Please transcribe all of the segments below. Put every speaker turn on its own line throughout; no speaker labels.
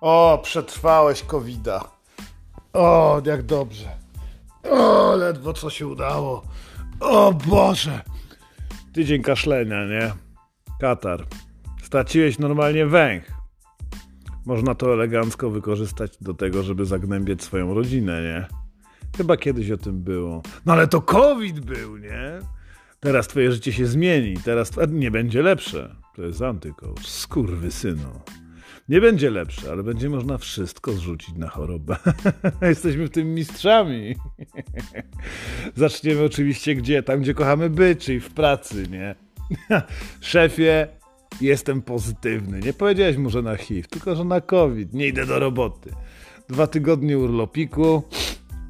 O, przetrwałeś covida. O, jak dobrze. O, ledwo co się udało. O Boże. Tydzień kaszlenia, nie? Katar. Straciłeś normalnie węch. Można to elegancko wykorzystać do tego, żeby zagnębiać swoją rodzinę, nie? Chyba kiedyś o tym było. No ale to COVID był, nie? Teraz twoje życie się zmieni. Teraz nie będzie lepsze. To jest antykołcz. Skurwy synu. Nie będzie lepsze, ale będzie można wszystko zrzucić na chorobę. Jesteśmy w tym mistrzami. Zaczniemy oczywiście gdzie? Tam, gdzie kochamy być, czyli w pracy, nie? Szefie, jestem pozytywny. Nie powiedziałeś mu, że na HIV, tylko że na COVID. Nie idę do roboty. Dwa tygodnie urlopiku,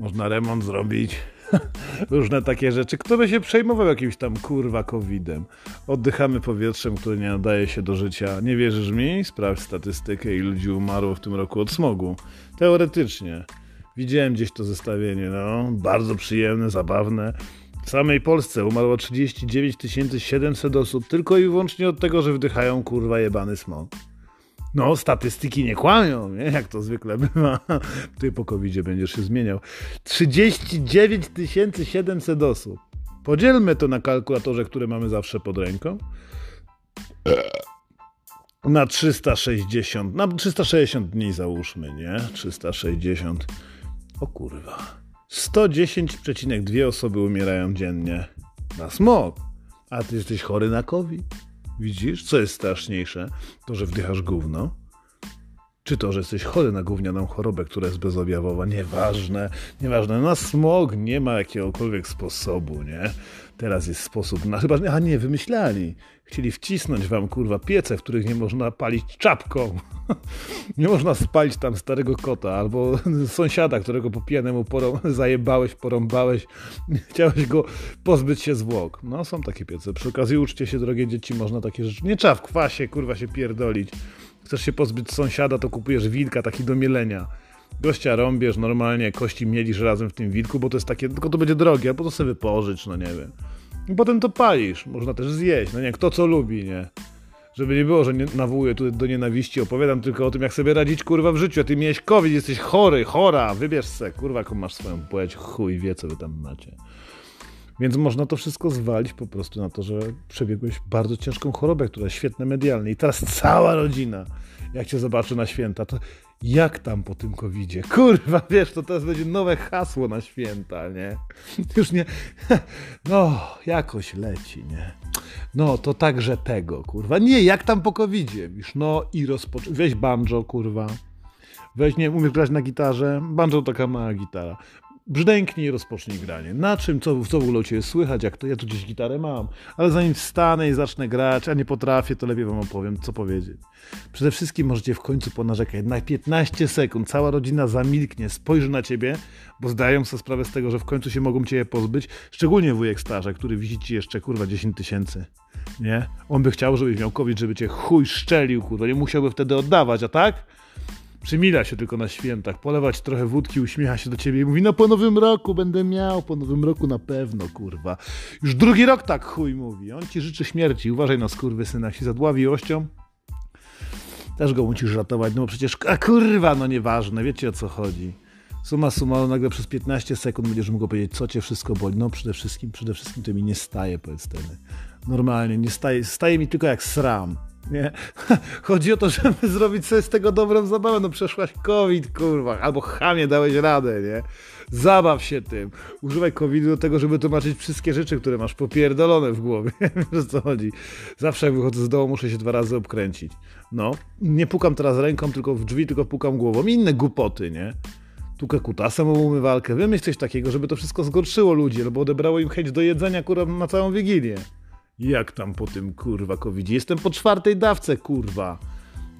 można remont zrobić. Różne takie rzeczy. Kto by się przejmował jakimś tam kurwa covidem? Oddychamy powietrzem, które nie nadaje się do życia. Nie wierzysz mi? Sprawdź statystykę, i ludzi umarło w tym roku od smogu. Teoretycznie. Widziałem gdzieś to zestawienie, no. Bardzo przyjemne, zabawne. W samej Polsce umarło 39 700 osób tylko i wyłącznie od tego, że wdychają kurwa jebany smog. No, statystyki nie kłamią, nie? jak to zwykle bywa. Ty po covid będziesz się zmieniał. 39 700 osób. Podzielmy to na kalkulatorze, który mamy zawsze pod ręką. Na 360, na 360 dni załóżmy, nie? 360. O kurwa. 110,2 osoby umierają dziennie na smog. A ty jesteś chory na COVID? Widzisz, co jest straszniejsze? To, że wdychasz gówno? Czy to, że jesteś chory na gównianą chorobę, która jest bezobjawowa? Nieważne, nieważne. Na smog nie ma jakiegokolwiek sposobu, nie? Teraz jest sposób na... Chyba, a nie, wymyślali. Chcieli wcisnąć wam, kurwa, piece, w których nie można palić czapką. nie można spalić tam starego kota albo sąsiada, którego po pijanemu zajebałeś, porąbałeś. Chciałeś go pozbyć się zwłok. No, są takie piece. Przy okazji uczcie się, drogie dzieci, można takie rzeczy... Nie trzeba w kwasie, kurwa, się pierdolić. Chcesz się pozbyć sąsiada, to kupujesz wilka, taki do mielenia. Gościa rąbiesz normalnie, kości mielisz razem w tym wilku, bo to jest takie, tylko to będzie drogie, albo to sobie wypożycz, no nie wiem. I potem to palisz, można też zjeść, no nie, kto co lubi, nie. Żeby nie było, że nie, nawołuję tu do nienawiści, opowiadam tylko o tym, jak sobie radzić, kurwa, w życiu, a ty miałeś COVID, jesteś chory, chora, wybierz se, kurwa, jaką masz swoją płeć, chuj wie, co wy tam macie. Więc można to wszystko zwalić po prostu na to, że przebiegłeś bardzo ciężką chorobę, która jest świetne medialne. I teraz cała rodzina, jak cię zobaczy na święta, to jak tam po tym covidzie? Kurwa, wiesz, to teraz będzie nowe hasło na święta, nie? Już nie, no, jakoś leci, nie? No, to także tego, kurwa. Nie, jak tam po covidzie? Już no i rozpocząć. Weź banjo, kurwa. Weź, nie umiesz grać na gitarze? Banjo taka mała gitara brzdęknij i rozpocznij granie. Na czym, co, co w ogóle u Ciebie słychać, jak to, ja tu gdzieś gitarę mam, ale zanim wstanę i zacznę grać, a nie potrafię, to lepiej Wam opowiem, co powiedzieć. Przede wszystkim możecie w końcu ponarzekać. Na 15 sekund cała rodzina zamilknie, spojrzy na Ciebie, bo zdają sobie sprawę z tego, że w końcu się mogą Ciebie pozbyć, szczególnie wujek starze, który widzi Ci jeszcze, kurwa, 10 tysięcy. Nie? On by chciał, żebyś miał COVID, żeby Cię chuj szczelił, kurwa, nie musiałby wtedy oddawać, a tak? Przymila się tylko na świętach, polewać trochę wódki, uśmiecha się do ciebie i mówi, no po nowym roku będę miał, po nowym roku na pewno, kurwa. Już drugi rok tak chuj mówi. On ci życzy śmierci, uważaj na syna, jak się zadławi ością, też go musisz ratować, no bo przecież, a kurwa, no nieważne, wiecie o co chodzi. Suma summarum, nagle przez 15 sekund będziesz mógł powiedzieć, co cię wszystko boli. No przede wszystkim, przede wszystkim to mi nie staje, powiedz sceny. Normalnie, nie staje, staje mi tylko jak sram. Nie? Chodzi o to, żeby zrobić sobie z tego dobrą zabawę. No przeszłaś COVID, kurwa, albo chamie dałeś radę, nie? Zabaw się tym. Używaj COVID do tego, żeby tłumaczyć wszystkie rzeczy, które masz popierdolone w głowie. Wiesz co chodzi? Zawsze jak wychodzę z domu, muszę się dwa razy obkręcić. No, nie pukam teraz ręką, tylko w drzwi, tylko pukam głową. inne głupoty, nie? Tukę kutasem o umywalkę. Wymyśl coś takiego, żeby to wszystko zgorszyło ludzi, albo odebrało im chęć do jedzenia, kurwa, na całą Wigilię. Jak tam po tym kurwa covid Jestem po czwartej dawce, kurwa.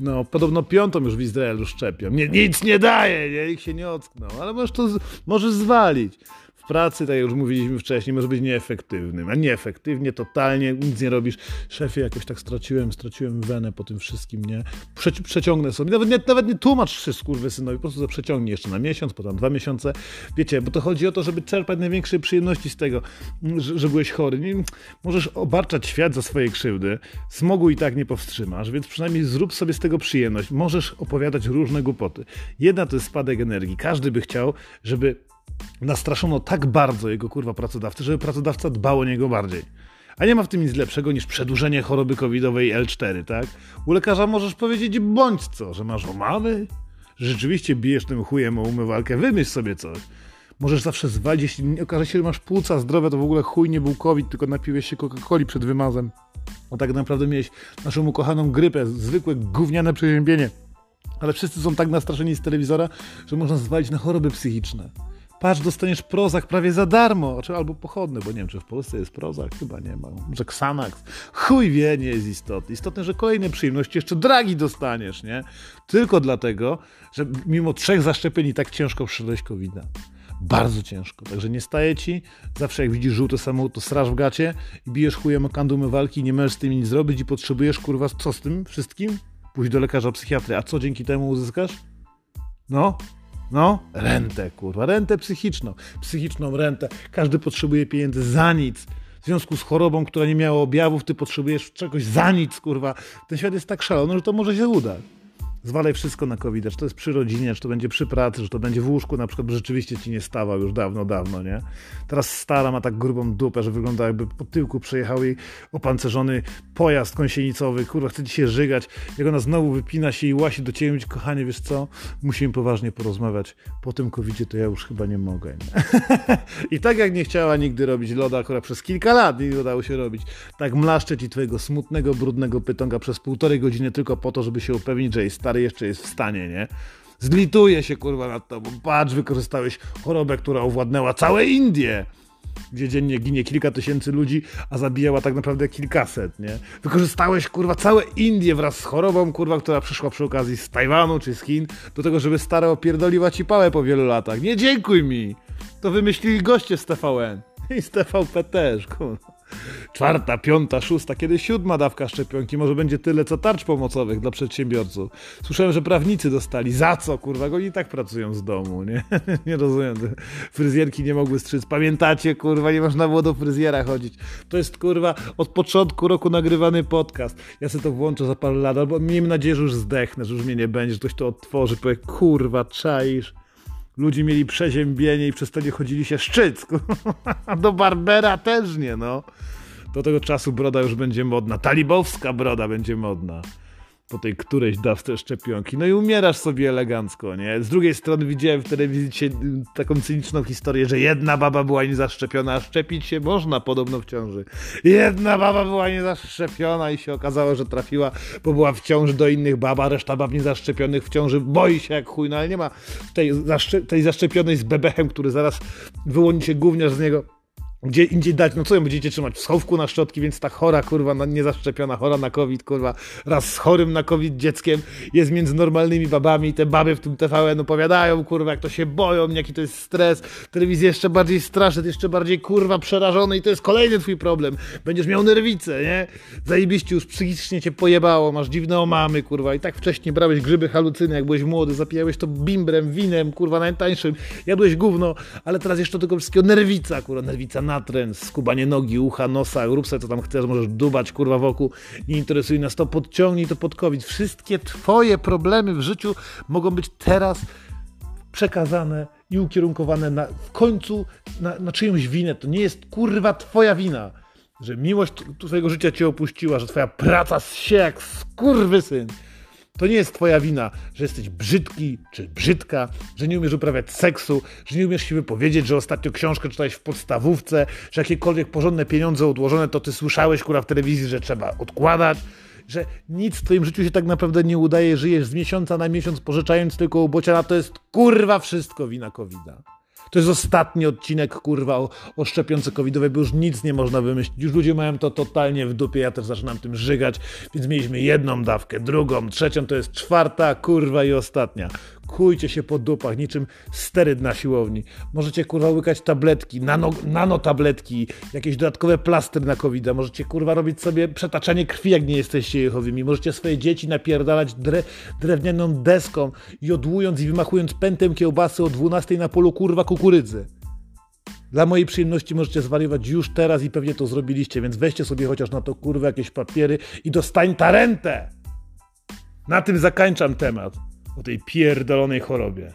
No, podobno piątą już w Izraelu szczepią. Nie, nic nie daje, nie? Ich się nie ocknął, ale możesz to możesz zwalić. W pracy, tak jak już mówiliśmy wcześniej, może być nieefektywnym, a nieefektywnie, totalnie, nic nie robisz. Szefie, jakoś tak straciłem, straciłem wenę po tym wszystkim, nie? Prze przeciągnę sobie, nawet nie, nawet nie tłumacz wszystko, synowi, po prostu to przeciągnij jeszcze na miesiąc, potem dwa miesiące. Wiecie, bo to chodzi o to, żeby czerpać największe przyjemności z tego, że, że byłeś chory. Nie, możesz obarczać świat za swoje krzywdy, smogu i tak nie powstrzymasz, więc przynajmniej zrób sobie z tego przyjemność. Możesz opowiadać różne głupoty. Jedna to jest spadek energii. Każdy by chciał, żeby nastraszono tak bardzo jego kurwa pracodawcy, żeby pracodawca dbał o niego bardziej. A nie ma w tym nic lepszego niż przedłużenie choroby covidowej L4, tak? U lekarza możesz powiedzieć bądź co, że masz omamy, że rzeczywiście bijesz tym chujem o umywalkę, wymyśl sobie coś. Możesz zawsze zwalić, jeśli okaże się, że masz płuca zdrowe, to w ogóle chuj nie był COVID, tylko napiłeś się Coca-Coli przed wymazem. A tak naprawdę miałeś naszą ukochaną grypę, zwykłe gówniane przeziębienie. Ale wszyscy są tak nastraszeni z telewizora, że można zwalić na choroby psychiczne. Patrz, dostaniesz prozak prawie za darmo, albo pochodny, bo nie wiem, czy w Polsce jest prozak, chyba nie ma. Może Xanax. Chuj wie, nie jest istotny. Istotne, że kolejne przyjemności jeszcze dragi dostaniesz, nie? Tylko dlatego, że mimo trzech zaszczepień i tak ciężko przyszedłeś covid -a. Bardzo ciężko. Także nie staje ci. Zawsze jak widzisz żółty samochód, to straż w gacie i bijesz chujem o kandumy walki, nie możesz z tym nic zrobić i potrzebujesz, kurwa, co z tym wszystkim? Pójść do lekarza psychiatry. A co dzięki temu uzyskasz? No, no, rentę, kurwa, rentę psychiczną. Psychiczną rentę. Każdy potrzebuje pieniędzy za nic. W związku z chorobą, która nie miała objawów, ty potrzebujesz czegoś za nic, kurwa. Ten świat jest tak szalony, że to może się udać zwalaj wszystko na covid czy to jest przy rodzinie, czy to będzie przy pracy, czy to będzie w łóżku na przykład, bo rzeczywiście ci nie stawał już dawno, dawno, nie? Teraz stara ma tak grubą dupę, że wygląda jakby po tyłku przejechał jej opancerzony pojazd kąsienicowy, kurwa, chce ci się żygać, jak ona znowu wypina się i łasi do ciebie, mówi, kochanie, wiesz co, musimy poważnie porozmawiać, po tym covid to ja już chyba nie mogę, nie? I tak jak nie chciała nigdy robić loda, akurat przez kilka lat nie udało się robić, tak mlaszczę ci twojego smutnego, brudnego pytonga przez półtorej godziny tylko po to, żeby się upewnić, że jest stary jeszcze jest w stanie, nie? Zlituje się kurwa nad tobą. Patrz, wykorzystałeś chorobę, która owładnęła całe Indie gdzie dziennie ginie kilka tysięcy ludzi, a zabijała tak naprawdę kilkaset, nie? Wykorzystałeś, kurwa, całe Indie wraz z chorobą, kurwa, która przyszła przy okazji z Tajwanu czy z Chin, do tego, żeby stara opierdoliła ci pałę po wielu latach. Nie dziękuj mi! To wymyślili goście z TVN. I z TVP też, kurwa czwarta, piąta, szósta, kiedy siódma dawka szczepionki, może będzie tyle co tarcz pomocowych dla przedsiębiorców. Słyszałem, że prawnicy dostali. Za co, kurwa? Oni i tak pracują z domu, nie? nie rozumiem. Fryzjerki nie mogły strzyc. Pamiętacie, kurwa, nie można było do fryzjera chodzić. To jest, kurwa, od początku roku nagrywany podcast. Ja sobie to włączę za parę lat, albo miejmy nadzieję, że już zdechnę, że już mnie nie będzie, że ktoś to otworzy, powie, kurwa, czaisz. Ludzie mieli przeziębienie i przez to nie chodzili się szczyc. A do Barbera też nie, no. Do tego czasu broda już będzie modna. Talibowska broda będzie modna po tej którejś dawce szczepionki. No i umierasz sobie elegancko, nie? Z drugiej strony widziałem w telewizji dzisiaj taką cyniczną historię, że jedna baba była niezaszczepiona, a szczepić się można podobno w ciąży. Jedna baba była niezaszczepiona i się okazało, że trafiła, bo była w ciąży do innych bab, a reszta bab niezaszczepionych w ciąży boi się jak chuj, no ale nie ma tej, zaszcze tej zaszczepionej z bebechem, który zaraz wyłoni się gówniarz z niego gdzie indziej dać, no co ją będziecie trzymać? W schowku na szczotki, więc ta chora, kurwa, niezaszczepiona, chora na COVID, kurwa, raz z chorym na COVID dzieckiem jest między normalnymi babami i te baby w tym TVN opowiadają, kurwa, jak to się boją, jaki to jest stres, telewizja jeszcze bardziej straszy, jeszcze bardziej, kurwa, przerażony i to jest kolejny twój problem, będziesz miał nerwice, nie? Zajebiście już psychicznie cię pojebało, masz dziwne omamy, kurwa, i tak wcześniej brałeś grzyby halucyny, jak byłeś młody, zapijałeś to bimbrem, winem, kurwa, najtańszym, jadłeś gówno, ale teraz jeszcze tego wszystkiego nerwica, kurwa, nerwica natręt, skubanie nogi, ucha, nosa, rób sobie co tam chcesz, możesz dubać kurwa wokół, nie interesuje nas to, podciągnij to pod COVID. Wszystkie twoje problemy w życiu mogą być teraz przekazane i ukierunkowane na, w końcu na, na czyjąś winę. To nie jest kurwa twoja wina, że miłość twojego życia cię opuściła, że twoja praca się jak skurwysyn. syn to nie jest twoja wina, że jesteś brzydki czy brzydka, że nie umiesz uprawiać seksu, że nie umiesz się wypowiedzieć, że ostatnio książkę czytałeś w podstawówce, że jakiekolwiek porządne pieniądze odłożone, to ty słyszałeś kurwa w telewizji, że trzeba odkładać, że nic w twoim życiu się tak naprawdę nie udaje, żyjesz z miesiąca na miesiąc pożyczając tylko u bociana, to jest kurwa wszystko wina covida. To jest ostatni odcinek, kurwa, o, o szczepionce bo już nic nie można wymyślić. Już ludzie mają to totalnie w dupie, ja też zaczynam tym żygać, więc mieliśmy jedną dawkę, drugą, trzecią, to jest czwarta, kurwa i ostatnia. Kujcie się po dupach, niczym steryd na siłowni. Możecie kurwa łykać tabletki, nano, nanotabletki, jakieś dodatkowe plastry na covid -a. Możecie kurwa robić sobie przetaczanie krwi, jak nie jesteście jechowymi. Możecie swoje dzieci napierdalać dre, drewnianą deską, jodłując i wymachując pętem kiełbasy o 12 na polu kurwa kukurydzy. Dla mojej przyjemności możecie zwariować już teraz i pewnie to zrobiliście, więc weźcie sobie chociaż na to kurwa jakieś papiery i dostań ta rentę! Na tym zakończam temat o tej pierdolonej chorobie.